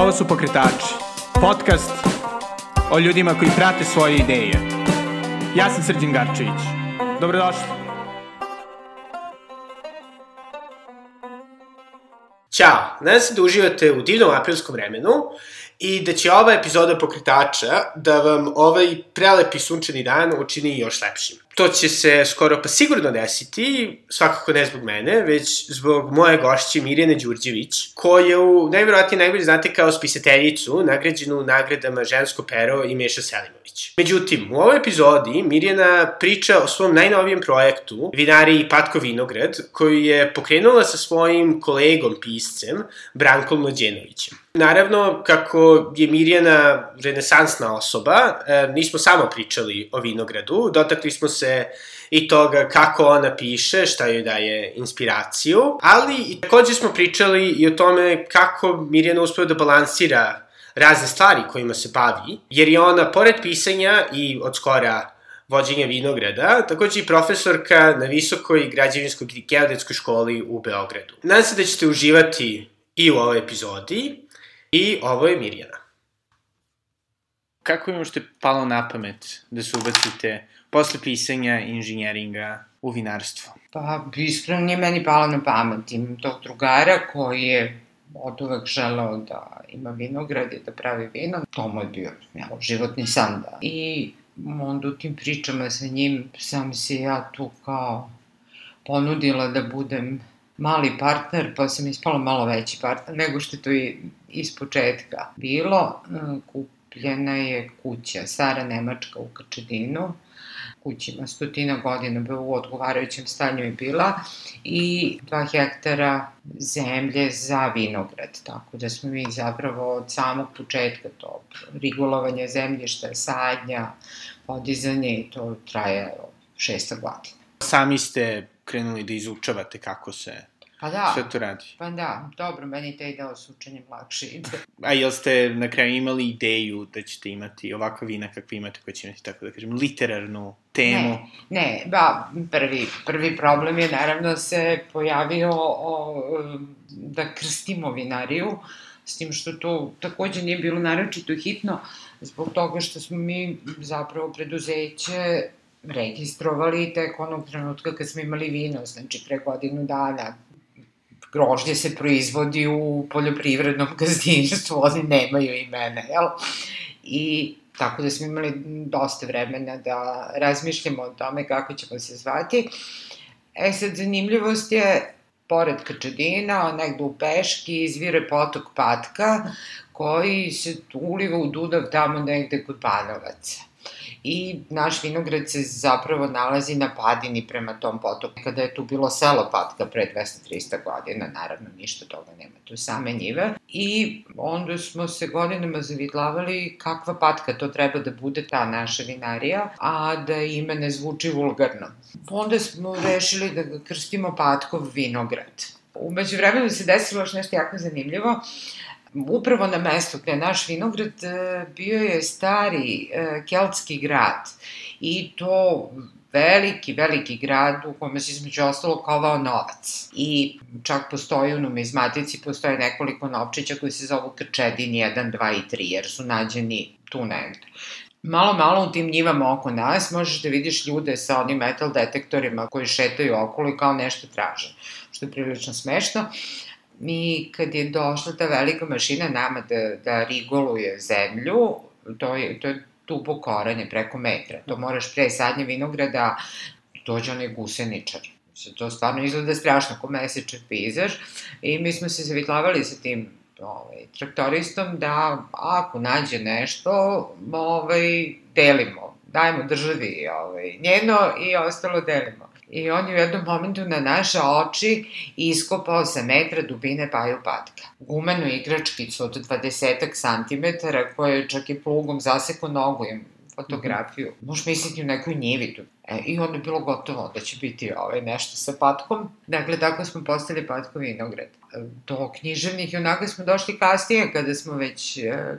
Ovo su Pokretači, podcast o ljudima koji prate svoje ideje. Ja sam Srđan Garčević. Dobrodošli. Ćao, nadam se da uživate u divnom aprilskom vremenu i da će ova epizoda pokretača da vam ovaj prelepi sunčani dan učini još lepšim. To će se skoro pa sigurno desiti, svakako ne zbog mene, već zbog moje gošće Mirjane Đurđević, koju najverovatnije najbolje znate kao spisateljicu, nagrađenu nagradama Žensko pero i Meša Selimović. Međutim, u ovoj epizodi Mirjana priča o svom najnovijem projektu, vinari Patko Vinograd, koju je pokrenula sa svojim kolegom piscem, Brankom Mlađenovićem. Naravno, kako je Mirjana renesansna osoba, e, nismo samo pričali o vinogradu, dotakli smo se i toga kako ona piše, šta joj daje inspiraciju, ali i takođe smo pričali i o tome kako Mirjana uspeva da balansira razne stvari kojima se bavi, jer je ona, pored pisanja i od skora vođenja vinograda, takođe i profesorka na Visokoj građevinskoj geodetskoj školi u Beogradu. Nadam se da ćete uživati i u ovoj epizodi i ovo je Mirjana. Kako im ušte palo na pamet da se ubacite posle pisanja inženjeringa u vinarstvo? Pa, iskreno nije meni palo na pamet. Imam tog drugara koji je od uvek želeo da ima vinograd i da pravi vino. To mu je bio ja, životni san da. I onda u tim pričama sa njim sam se ja tu kao ponudila da budem mali partner, pa sam ispala malo veći partner nego što je to i iz početka bilo. Kupljena je kuća, stara Nemačka u Kačedinu, kućima stotina godina u odgovarajućem stanju je bila i dva hektara zemlje za vinograd, tako da smo mi zapravo od samog početka to regulovanje zemljišta, sadnja, podizanje i to traje šesta godina. Sami ste krenuli da izučavate kako se Pa da. Sve to radi. Pa da, dobro, meni taj deo s učenjem lakše ide. A jel ste na kraju imali ideju da ćete imati ovakva vina kakve imate, koja će imati, tako da kažem, literarnu temu? Ne, ne, ba, prvi, prvi problem je naravno se pojavio o, da krstimo vinariju, s tim što to takođe nije bilo naročito hitno, zbog toga što smo mi zapravo preduzeće registrovali tek onog trenutka kad smo imali vino, znači pre godinu dana, grožđe se proizvodi u poljoprivrednom gazdinstvu, oni nemaju imena, jel? I tako da smo imali dosta vremena da razmišljamo o tome kako ćemo se zvati. E sad, zanimljivost je, pored Kačadina, negde u Peški, izvire potok Patka, koji se uliva u Dudav tamo negde kod Banovaca i naš vinograd se zapravo nalazi na padini prema tom potoku. Kada je tu bilo selo Patka pre 200-300 godina, naravno ništa toga nema, tu same njive. I onda smo se godinama zavidlavali kakva patka to treba da bude ta naša vinarija, a da ime ne zvuči vulgarno. Onda smo rešili da ga krstimo Patkov vinograd. Umeđu vremenu se desilo još nešto jako zanimljivo upravo na mestu gde je naš vinograd e, bio je stari e, keltski grad i to veliki, veliki grad u kome se između ostalo kovao novac. I čak postoji u numizmatici, postoje nekoliko novčića koji se zovu Krčedin 1, 2 i 3, jer su nađeni tu negde. Malo, malo u tim njivama oko nas možeš da vidiš ljude sa onim metal detektorima koji šetaju okolo i kao nešto traže, što je prilično smešno. Mi kad je došla ta velika mašina nama da, da rigoluje zemlju, to je, to je tubo koranje preko metra. To moraš pre sadnje vinograda, dođe onaj guseničar. To stvarno izgleda strašno, ko mesečan pejzaž. I mi smo se zavitlavali sa tim ovaj, traktoristom da ako nađe nešto, ovaj, delimo. Dajemo državi ovaj, njeno i ostalo delimo. I on je u jednom momentu na naše oči iskopao sa metra dubine paju patka. Gumenu igračkicu od 20 cm koja je čak i plugom zaseko nogu im fotografiju. Mm -hmm. Možeš misliti u nekoj njivi tu. E, I onda je bilo gotovo da će biti ovaj, nešto sa patkom. Dakle, tako smo postali patko vinograd. Do književnih onako smo došli kasnije kada smo već, e,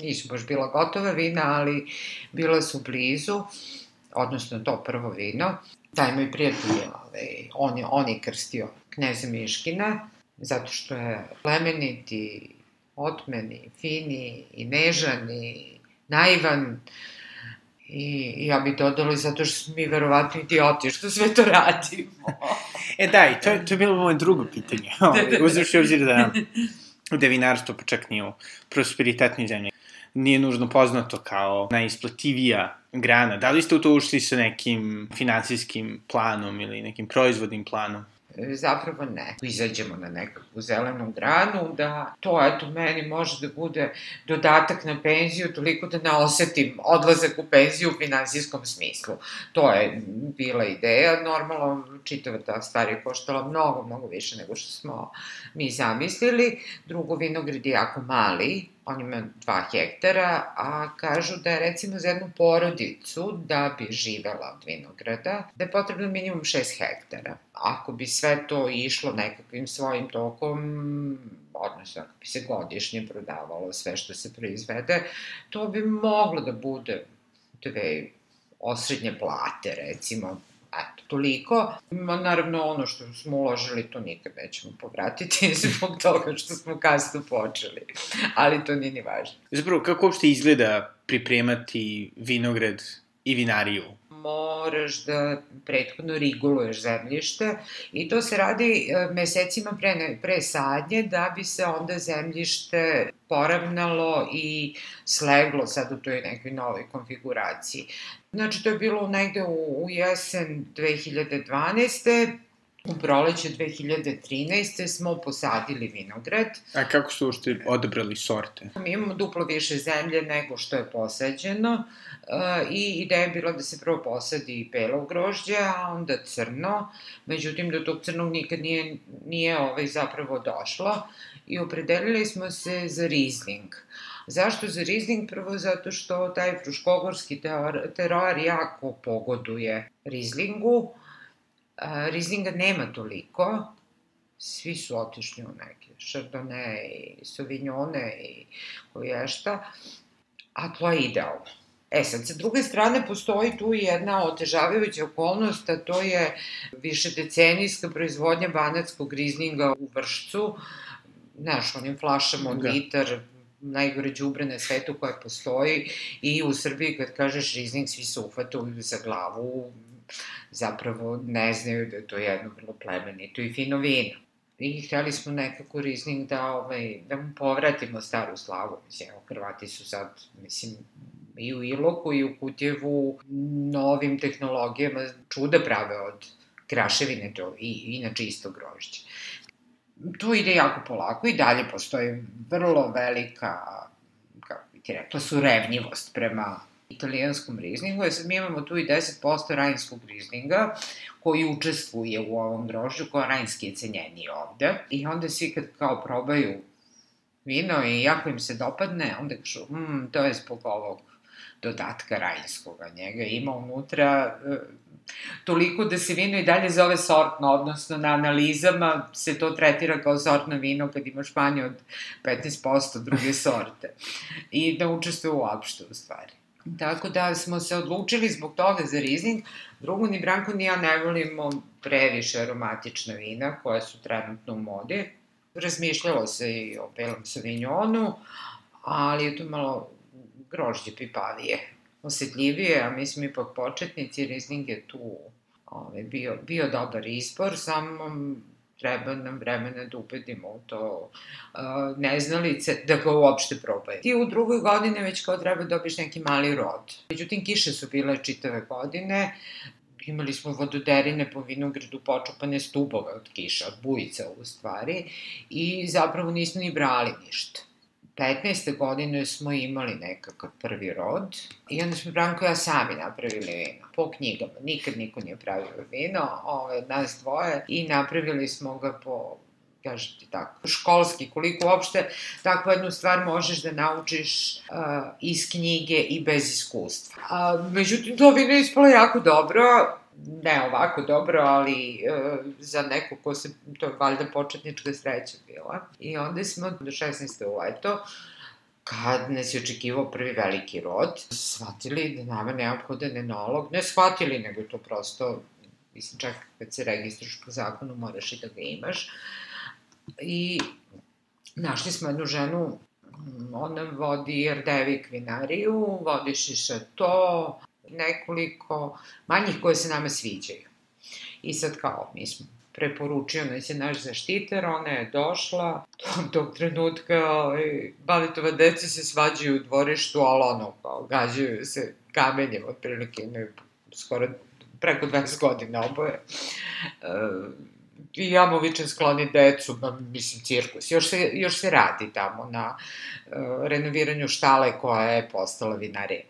nisu baš bila gotova vina, ali bila su blizu odnosno to prvo vino, taj moj prijatelj je, ovaj, on, je, on je krstio knjeza Miškina, zato što je plemenit i otmeni, fini i nežan i naivan. I ja bih dodala zato što smo mi verovatno idioti što sve to radimo. e da, i to, je, to je bilo moje drugo pitanje. Ovaj, Uzvrši obzir da, da vinarstvo pa nije u prosperitetnoj zemlji nije nužno poznato kao najisplativija grana. Da li ste u to ušli sa nekim finansijskim planom ili nekim proizvodnim planom? zapravo ne. Izađemo na nekakvu zelenu granu, da to, eto, meni može da bude dodatak na penziju, toliko da ne osetim odlazak u penziju u finansijskom smislu. To je bila ideja, normalno čitava ta stvar je koštala mnogo, mnogo više nego što smo mi zamislili. Drugo, vinograd je jako mali, on ima dva hektara, a kažu da je recimo za jednu porodicu da bi živela od vinograda, da je potrebno minimum 6 hektara. Ako bi sve to išlo nekakvim svojim tokom, odnosno ako bi se godišnje prodavalo sve što se proizvede, to bi moglo da bude dve osrednje plate, recimo, Eto, toliko. Naravno, ono što smo uložili, to nikad nećemo povratiti zbog toga što smo kasno počeli. Ali to nije ni važno. Zapravo, kako uopšte izgleda pripremati vinograd i vinariju? Moraš da prethodno riguluješ zemljište i to se radi e, mesecima pre, pre sadnje da bi se onda zemljište poravnalo i sleglo sad u toj nekoj novoj konfiguraciji. Znači, to je bilo negde u, u jesen 2012. U proleće 2013. smo posadili vinograd. A kako su ušte odebrali sorte? Mi imamo duplo više zemlje nego što je posađeno uh, i ideja je bila da se prvo posadi belo grožđe, a onda crno. Međutim, do tog crnog nikad nije, nije ovaj zapravo došlo i opredelili smo se za Riesling. Zašto za Riesling? Prvo zato što taj fruškogorski teroar jako pogoduje Rieslingu, Rizlinga nema toliko, svi su otišli u neke šardone i sovinjone i koješta, a to je idealno. E sad, sa druge strane, postoji tu jedna otežavajuća okolnost, a to je više decenijska proizvodnja banatskog rizlinga u vršcu, znaš, onim flašama od da. litar, najgore džubre na svetu koje postoji i u Srbiji kad kažeš rizling svi se uhvataju za glavu zapravo ne znaju da je to jedno vrlo plemenito i fino vino. I hteli smo nekako Riesling da, ovaj, da mu povratimo staru slavu. Mislim, Hrvati su sad, mislim, i u Iloku i u Kutjevu novim tehnologijama čuda prave od kraševine, to i inače isto grožđe. Tu ide jako polako i dalje postoji vrlo velika, kako bi ti rekla, surevnjivost prema italijanskom rizlingu, jer sad mi imamo tu i 10% rajinskog rizlinga koji učestvuje u ovom grožđu, koja rajinski je cenjeniji ovde. I onda svi kad kao probaju vino i jako im se dopadne, onda kažu, mm, to je zbog ovog dodatka rajinskoga. Njega ima unutra e, toliko da se vino i dalje zove sortno, odnosno na analizama se to tretira kao sortno vino kad imaš manje od 15% druge sorte. I da učestvuje uopšte u stvari. Tako da smo se odlučili zbog toga za Riesling. Drugo, ni Branko ni ja ne volimo previše aromatična vina koja su trenutno u modi. Razmišljalo se i o belom savignonu, ali je to malo grožđe pipavije, osetljivije, a mi smo ipak početnici, Riesling je tu ovaj, bio, bio dobar izbor, samo treba nam vremena da ubedimo u to neznalice da ga uopšte probaju. Ti u drugoj godini već kao treba dobiš neki mali rod. Međutim, kiše su bile čitave godine, imali smo vododerine po vinogradu počupane stubove od kiša, od bujica u stvari, i zapravo nismo ni brali ništa. 15. godine smo imali nekakav prvi rod i onda smo Branko i ja sami napravili vino, po knjigama. Nikad niko nije pravio vino, ove, nas dvoje, i napravili smo ga po kažem ti tako, školski, koliko uopšte takvu jednu stvar možeš da naučiš uh, iz knjige i bez iskustva. A, međutim, to vino je ispalo jako dobro, ne ovako dobro, ali e, za neko ko se, to je valjda početnička sreća bila. I onda smo do 16. u leto, kad nas je očekivao prvi veliki rod, shvatili da nama neophodan enolog, ne shvatili, nego je to prosto, mislim, čak kad se registruš po zakonu, moraš i da ga imaš. I našli smo jednu ženu On nam vodi Erdevik vinariju, vodi Šišato, nekoliko manjih koje se nama sviđaju. I sad kao, mi smo preporučio nas je naš zaštiter, ona je došla, tog trenutka ovaj, Balitova deca se svađaju u dvorištu, ali ono, kao, gađaju se kamenjem, otprilike imaju skoro preko 20 godina oboje. E, I Jamovićem skloni decu, ba, mislim, cirkus. Još se, još se radi tamo na uh, renoviranju štale koja je postala vinarija.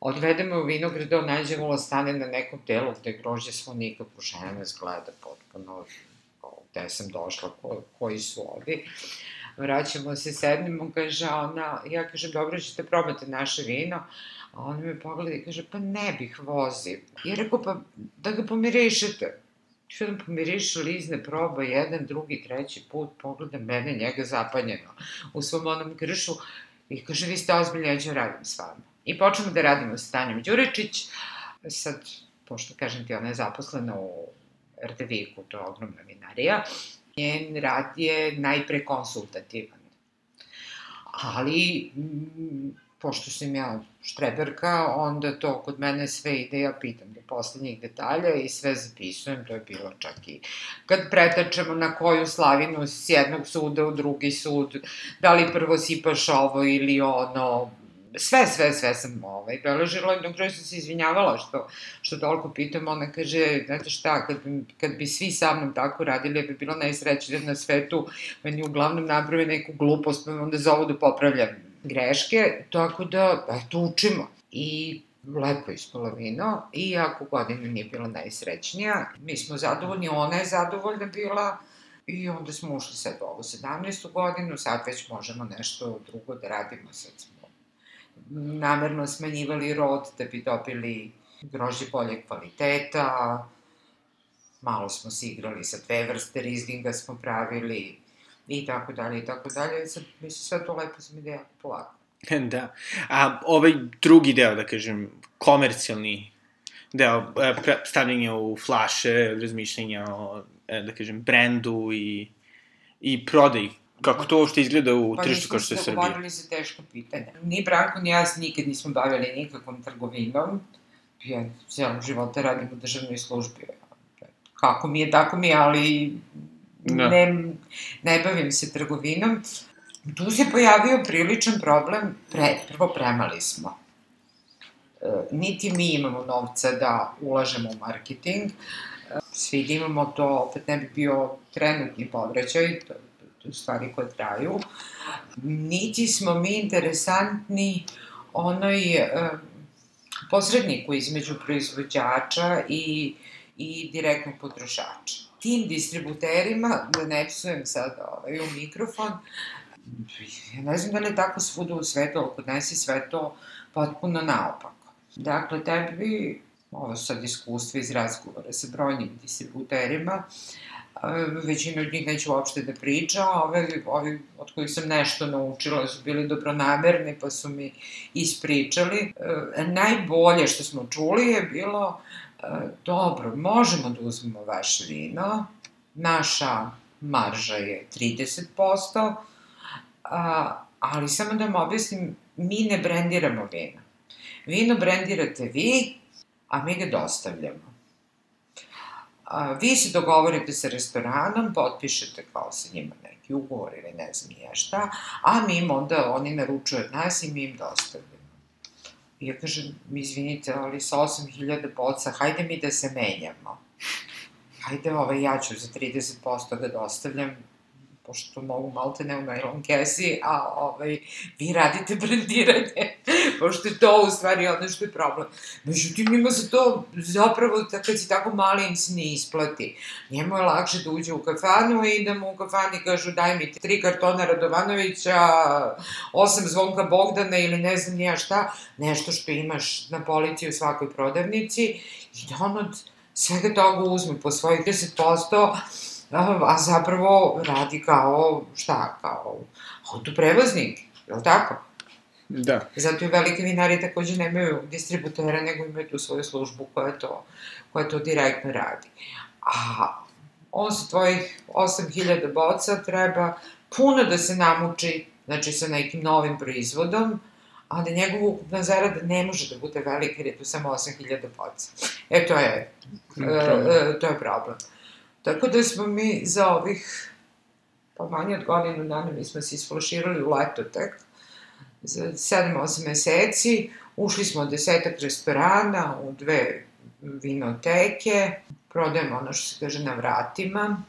Odvedemo u vinograd, on nađemo stane na nekom delu gde grožđe svo nikako žena nas gleda potpuno gde sam došla, ko, koji su ovi. Vraćamo se, sednemo, kaže ona, ja kažem, dobro ćete probati naše vino, a ona me pogleda i kaže, pa ne bih vozio. I rekao, pa da ga pomirišete. Što da pomiriše, lizne, proba jedan, drugi, treći put, pogleda mene, njega zapanjeno u svom onom kršu i kaže, vi ste ozbiljni, ja ću radim s vama. I počnemo da radimo sa Tanjom Đuričić, sad, pošto kažem ti, ona je zaposlena u RTV-ku, to je ogromna vinarija, njen rad je najpre konsultativan. Ali, pošto sam ja štreberka, onda to kod mene sve ide, ja pitam do poslednjih detalja i sve zapisujem, to je bilo čak i kad pretačemo na koju slavinu s jednog suda u drugi sud, da li prvo sipaš ovo ili ono, sve, sve, sve sam ovaj, beležila i dok kraju sam se izvinjavala što, što toliko pitam, ona kaže, znate šta, kad, kad bi svi sa mnom tako radili, ja bi bilo najsrećnije na svetu, meni uglavnom naprave neku glupost, onda zovu da popravljam greške, tako da, eto, učimo. I lepo ispalo vino, iako godina nije bila najsrećnija, mi smo zadovoljni, ona je zadovoljna bila, I onda smo ušli sad u ovu 17. godinu, sad već možemo nešto drugo da radimo, sad smo namerno smanjivali rod da bi dobili grožđe bolje kvaliteta, malo smo se igrali sa dve vrste rizlinga smo pravili i tako dalje i tako dalje. Sad, mislim, sve to lepo sam ide jako polako. Da. A ovaj drugi deo, da kažem, komercijalni deo, e, stavljanje u flaše, razmišljanja o, e, da kažem, brendu i, i prodaj Kako to uopšte izgleda u pa tržištu kao što je Srbija? Pa nismo se za teško pitanje. Ni Branko, ni ja nikad nismo bavili nikakvom trgovinom. Ja cijelom života radim u državnoj službi. Kako mi je, tako mi je, ali da. ne, ne bavim se trgovinom. Tu se pojavio priličan problem, pre, prvo premali smo. E, niti mi imamo novca da ulažemo u marketing, e, svi da imamo to, opet ne bi bio trenutni povraćaj, to stvari koje traju, niti smo mi interesantni onoj e, posredniku između proizvođača i, i direktnog potrošača. Tim distributerima, da ne psujem sad ovaj, u mikrofon, ja ne znam da li je tako svuda u svetu, ali kod nas je sve to potpuno naopako. Dakle, tebi, ovo sad iskustvo iz razgovora sa brojnim distributerima, većina od njih neće uopšte da priča, ove, ovi od kojih sam nešto naučila su bili dobronamerni pa su mi ispričali. E, najbolje što smo čuli je bilo, e, dobro, možemo da uzmemo vaše vino, naša marža je 30%, a, ali samo da vam objasnim, mi ne brendiramo vino. Vino brendirate vi, a mi ga dostavljamo a, vi se dogovorite sa restoranom, potpišete kao sa njima neki ugovor ili ne znam nije šta, a mi im onda, oni naručuju od nas i mi im dostavljamo. I ja kažem, izvinite, ali sa 8000 boca, hajde mi da se menjamo. Hajde, ovaj, ja ću za 30% da dostavljam, pošto mogu malte ne u najlon kesi, a ovaj, vi radite brendiranje, pošto je to u stvari ono što je problem. Međutim, njima se to zapravo, kad si tako mali, im se ne isplati. Njemu je lakše da uđe u kafanu i da mu u kafani kažu daj mi tri kartona Radovanovića, osam zvonka Bogdana ili ne znam nija šta, nešto što imaš na policiji u svakoj prodavnici i da on od svega toga uzme po svojih 10%, a zapravo radi kao, šta, kao autoprevoznik, je li tako? Da. Zato i velike vinari takođe nemaju distributera, nego imaju tu svoju službu koja to, koja to direktno radi. A on sa tvojih 8000 boca treba puno da se namuči znači sa nekim novim proizvodom, a da njegova ukupna zarada ne može da bude velika jer je to samo 8000 poca. E, to je, e, e, to je problem. Tako da smo mi za ovih, pa manje od godinu dana, mi smo se isflaširali u leto tek, za 7-8 meseci, ušli smo u desetak restorana, u dve vinoteke, prodajemo ono što se kaže na vratima,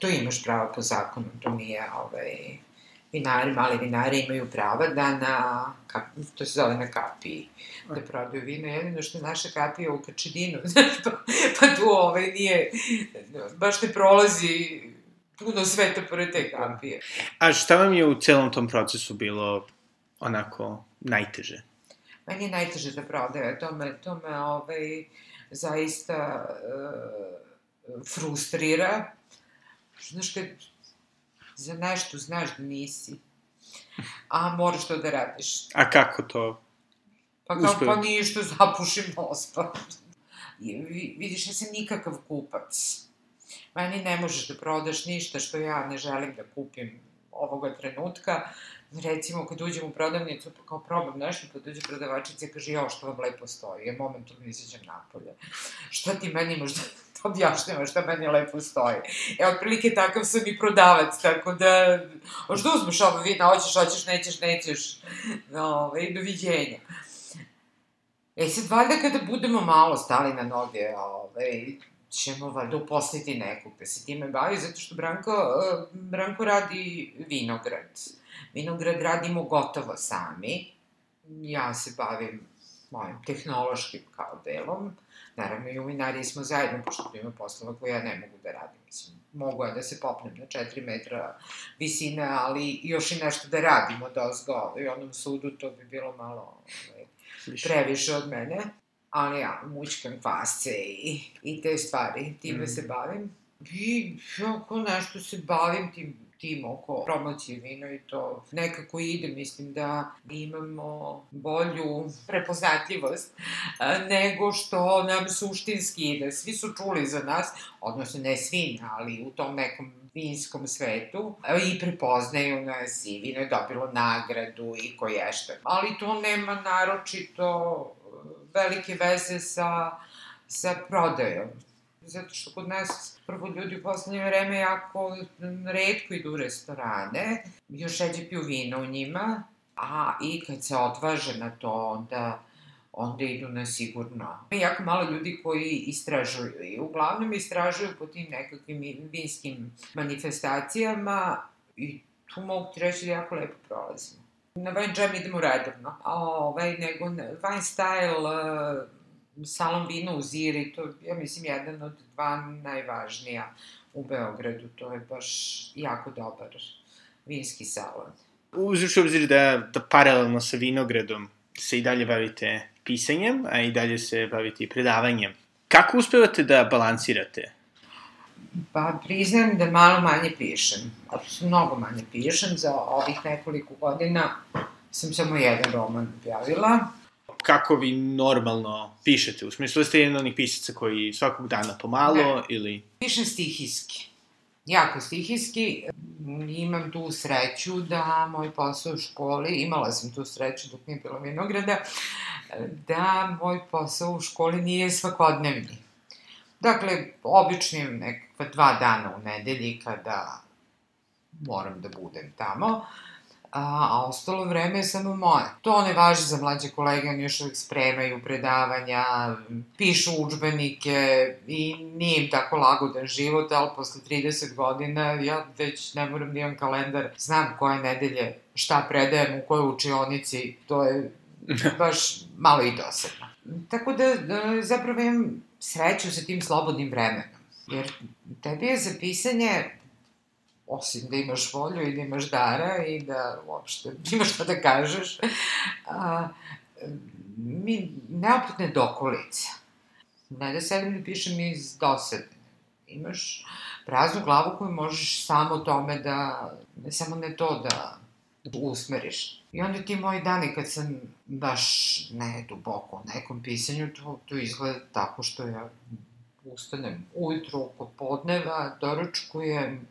to imaš pravo po zakonu, to nije ovaj, vinari, mali vinari imaju prava da na, to se zove na kapiji, da prodaju vino. Jedino što naša kapija u Kačedinu, znaš, pa, pa tu ovaj nije, baš ne prolazi puno sveta pored te kapije. A šta vam je u celom tom procesu bilo onako najteže? Meni je najteže da prodaje, to me, to me ovaj, zaista uh, frustrira. Znaš, kad za nešto znaš da nisi, a moraš to da radiš. A kako to Pa kao, pa ništa, zapušim nos, pa... Vidiš, ja sam nikakav kupac. Meni ne možeš da prodaš ništa što ja ne želim da kupim ovoga trenutka. Recimo, kad uđem u prodavnicu, pa kao probam nešto, pa dođe prodavačica i kaže, jo, što vam lepo stoji, ja momentalno izađem napolje. Šta ti meni imaš da objašnjava šta meni lepo stoji. E, otprilike takav sam i prodavac, tako da, što uzmeš ovo vina, hoćeš, hoćeš, nećeš, nećeš, no, ovaj, doviđenja. E sad, valjda kada budemo malo stali na noge, ovaj, ćemo valjda uposliti nekog da se time bavi, zato što Branko, uh, Branko radi vinograd. Vinograd radimo gotovo sami. Ja se bavim mojim tehnološkim kao delom. Naravno, i u vinariji smo zajedno, pošto ima poslova koje ja ne mogu da radim. Mislim, mogu ja da se popnem na 4 metra visine, ali još i nešto da radimo da ozgo. I onom sudu to bi bilo malo ovaj, previše od mene. Ali ja, mučkam kvasce i, i te stvari, time mm. se bavim. I ako nešto se bavim tim tim oko promocije vina i to nekako ide, mislim da imamo bolju prepoznatljivost nego što nam suštinski ide. Svi su čuli za nas, odnosno ne svi, ali u tom nekom vinskom svetu i prepoznaju nas i vino je dobilo nagradu i koje Ali to nema naročito velike veze sa, sa prodajom zato što kod nas prvo ljudi u poslednje vreme jako redko idu u restorane, još ređe piju vino u njima, a i kad se odvaže na to, onda onda idu na sigurno. Ima jako malo ljudi koji istražuju i uglavnom istražuju po tim nekakvim vinskim manifestacijama i tu mogu ti reći da jako lepo prolazimo. Na Wine Jam idemo redovno, a ovaj, nego Wine Style salon vina u Ziri, to ja mislim jedan od dva najvažnija u Beogradu, to je baš jako dobar vinski salon. Uzruši obzir da, da paralelno sa vinogradom se i dalje bavite pisanjem, a i dalje se bavite i predavanjem. Kako uspevate da balansirate? Pa priznajem da malo manje pišem. Mnogo manje pišem. Za ovih nekoliko godina sam samo jedan roman objavila kako vi normalno pišete? U smislu da ste jedan onih pisaca koji svakog dana pomalo ne. ili... Pišem stihijski. Jako stihijski. Imam tu sreću da moj posao u školi, imala sam tu sreću dok nije bilo vinograda, da moj posao u školi nije svakodnevni. Dakle, obično imam nekakva dva dana u nedelji kada moram da budem tamo. Uh, a, a ostalo vreme je samo moje. To ne važi za mlađe kolege, oni još uvijek spremaju predavanja, pišu učbenike i nije im tako lagodan život, ali posle 30 godina ja već ne moram da imam kalendar, znam koje nedelje šta predajem, u kojoj učionici, to je baš malo i dosadno. Tako da, da zapravo imam sreću sa tim slobodnim vremenom. Jer tebi je za pisanje osim da imaš volju i da imaš dara i da uopšte imaš šta da kažeš, a, mi, neopetne dokolice. Ne da sedim da pišem iz dosadne. Imaš praznu glavu koju možeš samo tome da, ne samo ne to da usmeriš. I onda ti moji dani kad sam baš ne duboko u nekom pisanju, to, to izgleda tako što ja ustanem ujutru oko podneva, doručkujem,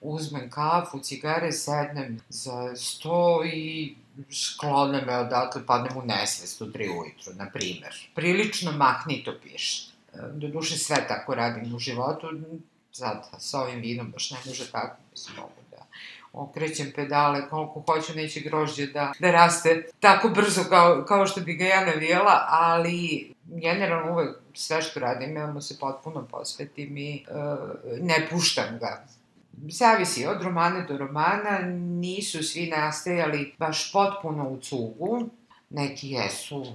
uzmem kafu, cigare, sednem za sto i sklone me odatle, padnem u nesvest u tri ujutru, na primer. Prilično mahnito piše. Do duše sve tako radim u životu, sad sa ovim vinom baš ne može tako, mislim, mogu da okrećem pedale koliko hoću, neće grožđe da, da raste tako brzo kao, kao što bi ga ja navijela, ali generalno uvek sve što radim, ja mu se potpuno posvetim i uh, ne puštam ga. Zavisi od romana do romana, nisu svi nastajali baš potpuno u cugu, neki jesu,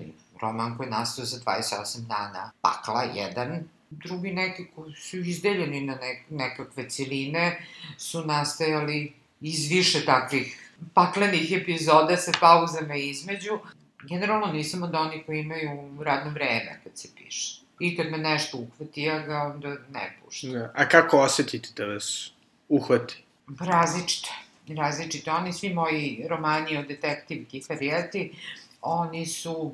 roman koji nastao za 28 dana, pakla jedan, drugi neki koji su izdeljeni na nek, nekakve ciline, su nastajali iz više takvih paklenih epizoda sa pauzama između. Generalno nisam od onih koji imaju radno vreme kad se piše. I kad me nešto uhvati, ja ga onda ne puštam. Da. A kako osetite da vas uhvati? Različite. Različite. Oni svi moji romani o detektivki Farijeti, oni su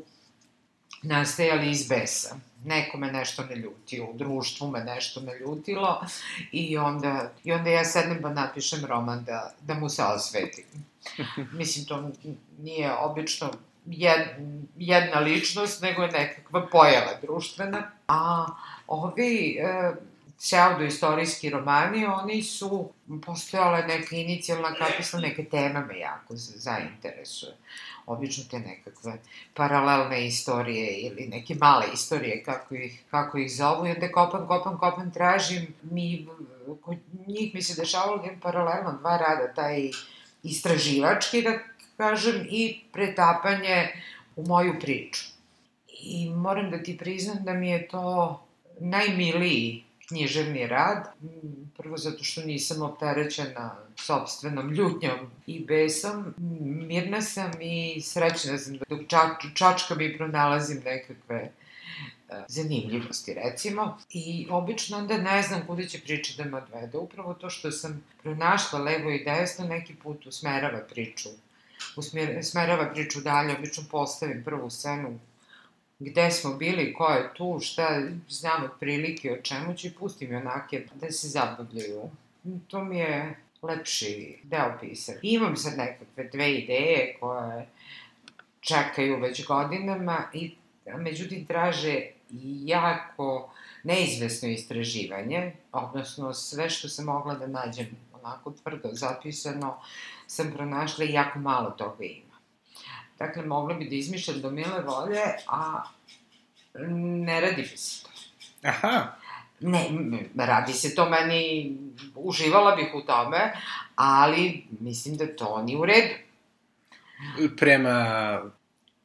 nastajali iz besa. Neko me nešto ne ljutio, u društvu me nešto ne ljutilo i onda, i onda ja sednem pa napišem roman da, da mu se osvetim. Mislim, to nije obično jed, jedna ličnost, nego je nekakva pojava društvena. A ovi e, pseudoistorijski romani, oni su postojale neka inicijalna kapisla, neke teme me jako zainteresuje obično te nekakve paralelne istorije ili neke male istorije, kako ih, kako ih zovu, i onda kopam, kopam, kopam, tražim, mi, kod njih mi se dešavalo da paralelno dva rada, taj istraživački, da kažem, i pretapanje u moju priču. I moram da ti priznam da mi je to najmiliji književni rad, prvo zato što nisam opterećena sobstvenom ljutnjom i besom, mirna sam i srećna sam dok čač, čačkam i pronalazim nekakve e, zanimljivosti, recimo. I obično onda ne znam kuda će priča da me odvede. Upravo to što sam pronašla levo i desno, neki put usmerava priču. Usmerava priču dalje, obično postavim prvu scenu gde smo bili, ko je tu, šta znam od prilike o čemu će, pustim onake da se zabavljaju. To mi je lepši deo pisanja. Imam sad nekakve dve ideje koje čekaju već godinama i međutim traže jako neizvesno istraživanje, odnosno sve što sam mogla da nađem onako tvrdo zapisano, sam pronašla i jako malo toga ima. Dakle, mogla bi da izmišljam do mile volje, a ne radi mi se to. Aha. Ne, radi se to meni, uživala bih u tome, ali mislim da to nije u redu. Prema...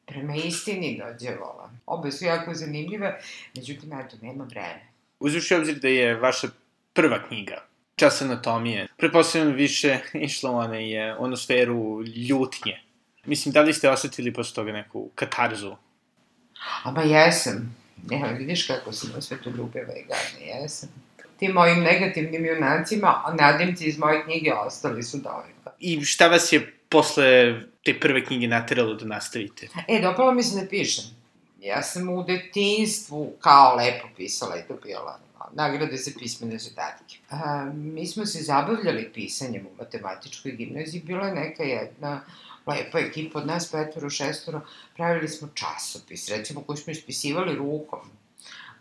Prema istini dođe vola. Obe su jako zanimljive, međutim, eto, nema vreme. Uzuši obzir da je vaša prva knjiga, Čas anatomije, pretpostavljam više išla u one, onu sferu ljutnje. Mislim, da li ste osetili posle toga neku katarzu? A ba jesam. Evo, vidiš kako sam ljubiva i gadna, jesam. Tim mojim negativnim junacima, a nadimci iz moje knjige ostali su dovoljno. I šta vas je posle te prve knjige nateralo da nastavite? E, dopalo mi se da pišem. Ja sam u detinstvu kao lepo pisala i dobijala nagrade za pismene zadatke. A, mi smo se zabavljali pisanjem u matematičkoj gimnaziji. Bila je neka jedna lepa ekipa od nas, petvoro, šestoro, pravili smo časopis, recimo, koji smo ispisivali rukom.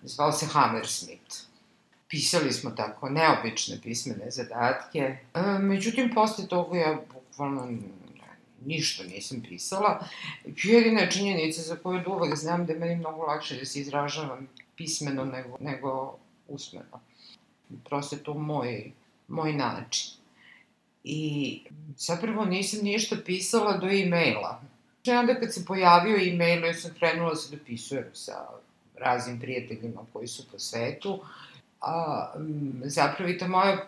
Zvao se Hammersmith. Pisali smo tako neobične pismene zadatke. E, međutim, posle toga ja bukvalno ništa nisam pisala. Jedina činjenica za koju uvek znam da je meni mnogo lakše da se izražavam pismeno nego, nego usmeno. Prosto je to moj, moj način. I zapravo nisam ništa pisala do e-maila. I onda kad se pojavio e-mail, ja sam krenula da se dopisujem sa raznim prijateljima koji su po svetu. A, zapravo i ta moja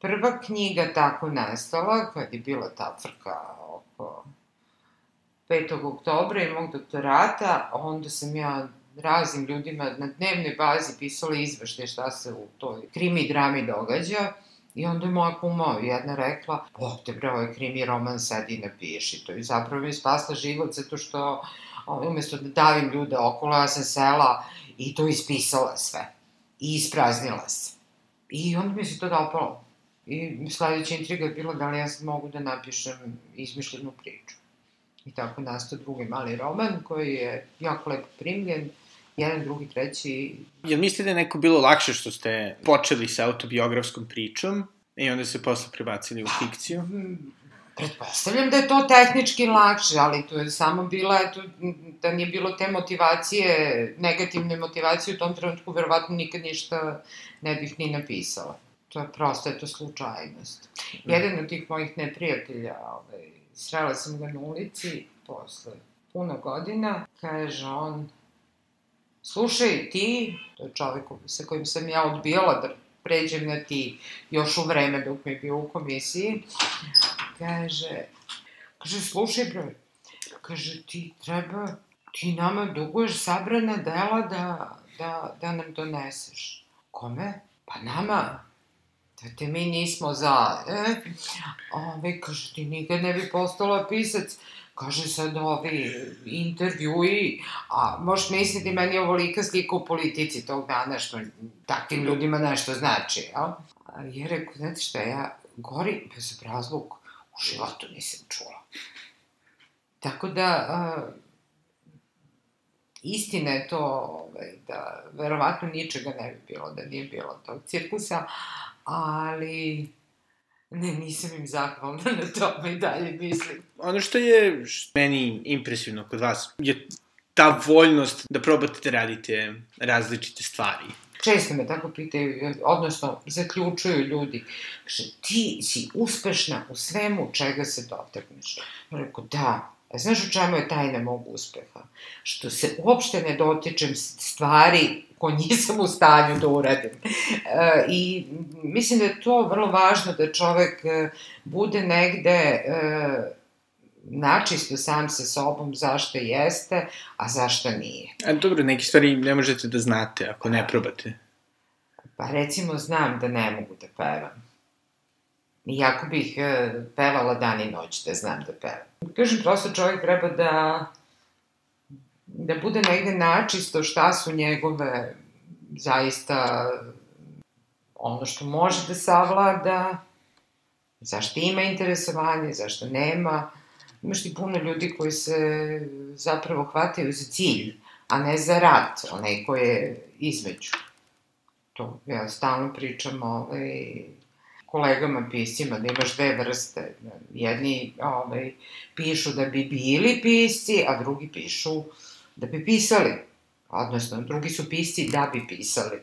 prva knjiga tako nastala, kad je bila ta frka oko 5. oktobra i mog doktorata, onda sam ja raznim ljudima na dnevnoj bazi pisala izvešte šta se u toj krimi drami događa. I onda je moja kuma jedna rekla, bog te bre, ovaj krimi roman sad i napiši to. I zapravo mi je spasla život zato što umesto da davim ljude okolo, ja sam sela i to ispisala sve. I ispraznila se. I onda mi se to dopalo. I sledeća intriga je bila da li ja sad mogu da napišem izmišljenu priču. I tako nastao drugi mali roman koji je jako lepo primljen, jedan, drugi, treći. Jel mislite da je neko bilo lakše što ste počeli sa autobiografskom pričom i onda se posle prebacili u fikciju? Pretpostavljam da je to tehnički lakše, ali to je samo bila, eto, da nije bilo te motivacije, negativne motivacije u tom trenutku, verovatno nikad ništa ne bih ni napisala. To je prosto, eto, slučajnost. Mm. Jedan od tih mojih neprijatelja, ovaj, srela sam ga na ulici posle puno godina, kaže on, slušaj, ti, to je čovek sa kojim sam ja odbijala da pređem na ti još u vreme dok mi je bio u komisiji, kaže, kaže, slušaj bre, kaže, ti treba, ti nama duguješ sabrana dela da, da, da nam doneseš. Kome? Pa nama. Da te mi nismo za, e? Ove, kaže, ti nikad ne bi postala pisac. Kaže sad ovi intervjui, a možeš misliti meni je ovolika slika u politici tog dana, što takvim ljudima nešto znači, jel? A je rekao, znate šta, ja gori bez razlog u životu nisam čula. Tako da, uh, istina je to ovaj, da verovatno ničega ne bi bilo da nije bilo tog cirkusa, ali ne, nisam im zahvalna na tome i dalje mislim. Ono što je što meni impresivno kod vas je ta voljnost da probate da radite različite stvari. Često me tako pitaju, odnosno zaključuju ljudi, kaže, ti si uspešna u svemu čega se dotakneš. Rekao, da, A znaš u čemu je tajna mog uspeha? Što se uopšte ne dotičem stvari ko nisam u stanju da uradim. E, I mislim da je to vrlo važno da čovek e, bude negde e, načisto sam sa sobom zašto jeste, a zašto nije. A dobro, neke stvari ne možete da znate ako ne probate. Pa recimo znam da ne mogu da pevam. Iako bih pevala dan i noć da znam da pevam. Kažem, prosto čovjek treba da da bude negde načisto šta su njegove zaista ono što može da savlada, zašto ima interesovanje, zašto nema. Imaš ti puno ljudi koji se zapravo hvataju za cilj, a ne za rat, onaj koji je između. To ja stalno pričam ovaj, kolegama piscima, da imaš dve vrste. Jedni ovaj, pišu da bi bili pisci, a drugi pišu da bi pisali. Odnosno, drugi su pisci da bi pisali.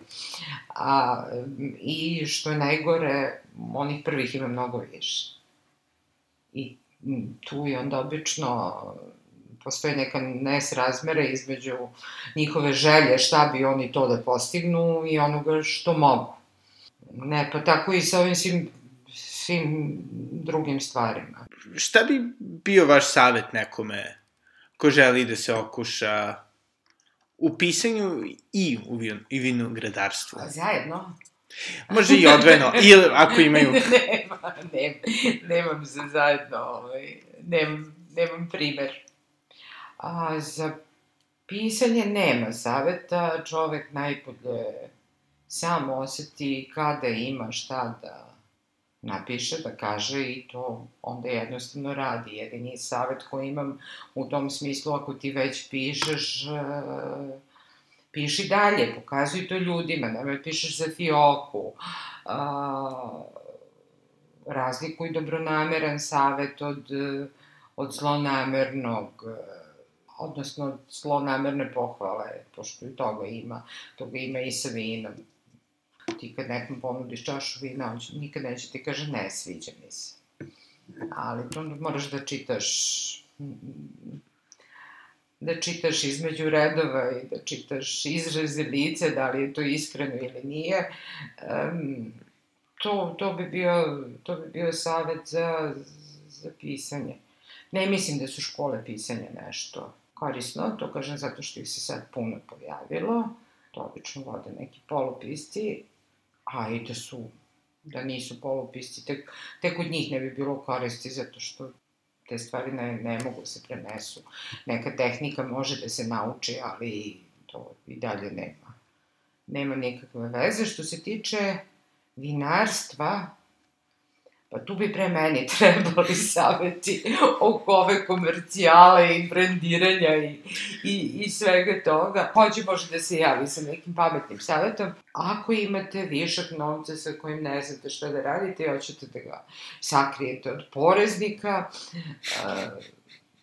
A, I što je najgore, onih prvih ima mnogo više. I tu je onda obično postoji neka nesrazmera između njihove želje šta bi oni to da postignu i onoga što mogu. Ne, pa tako i sa ovim svim, svim drugim stvarima. Šta bi bio vaš savet nekome ko želi da se okuša u pisanju i u, vinogradarstvu? A zajedno? Može i odvojeno, ili ako imaju... nema, nema, nemam za zajedno, ovaj, nemam, nemam primer. A za pisanje nema saveta, čovek najbolje sam oseti kada ima šta da napiše, da kaže i to onda jednostavno radi. Jedini savet koji imam u tom smislu, ako ti već pišeš, e, piši dalje, pokazuj to ljudima, nemoj pišeš za fioku, razlikuj dobronameran savet od, od zlonamernog, odnosno zlonamerne pohvale, pošto i toga ima, toga ima i sa vinom ti kad nekom ponudiš čašu vina, on će, nikad neće ti kaže ne, sviđa mi se. Ali to moraš da čitaš da čitaš između redova i da čitaš izraze lice, da li je to iskreno ili nije. Um, to, to, bi bio, to bi bio savet za, za pisanje. Ne mislim da su škole pisanja nešto korisno, to kažem zato što ih se sad puno pojavilo. To obično vode neki polupisci, a i da su, da nisu polupisci, tek, tek od njih ne bi bilo koristi, zato što te stvari ne, ne mogu se prenesu. Neka tehnika može da se nauči, ali to i dalje nema. Nema nikakve veze. Što se tiče vinarstva, Pa tu bi pre meni trebali saveti oko ove komercijale i brandiranja i, i, i svega toga. Hoće može da se javi sa nekim pametnim savetom. Ako imate višak novca sa kojim ne znate šta da radite i hoćete da ga sakrijete od poreznika, uh,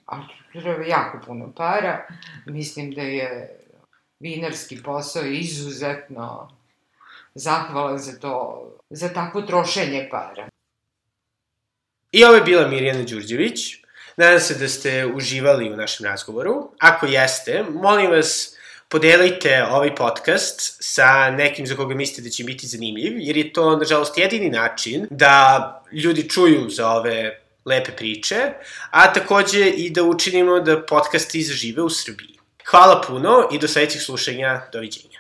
a treba jako puno para, mislim da je vinarski posao izuzetno zahvalan za to, za takvo trošenje para. I ovo je bila Mirjana Đurđević. Nadam se da ste uživali u našem razgovoru. Ako jeste, molim vas, podelite ovaj podcast sa nekim za koga mislite da će biti zanimljiv, jer je to, nažalost, jedini način da ljudi čuju za ove lepe priče, a takođe i da učinimo da podcasti zažive u Srbiji. Hvala puno i do sledećeg slušanja. Doviđenja.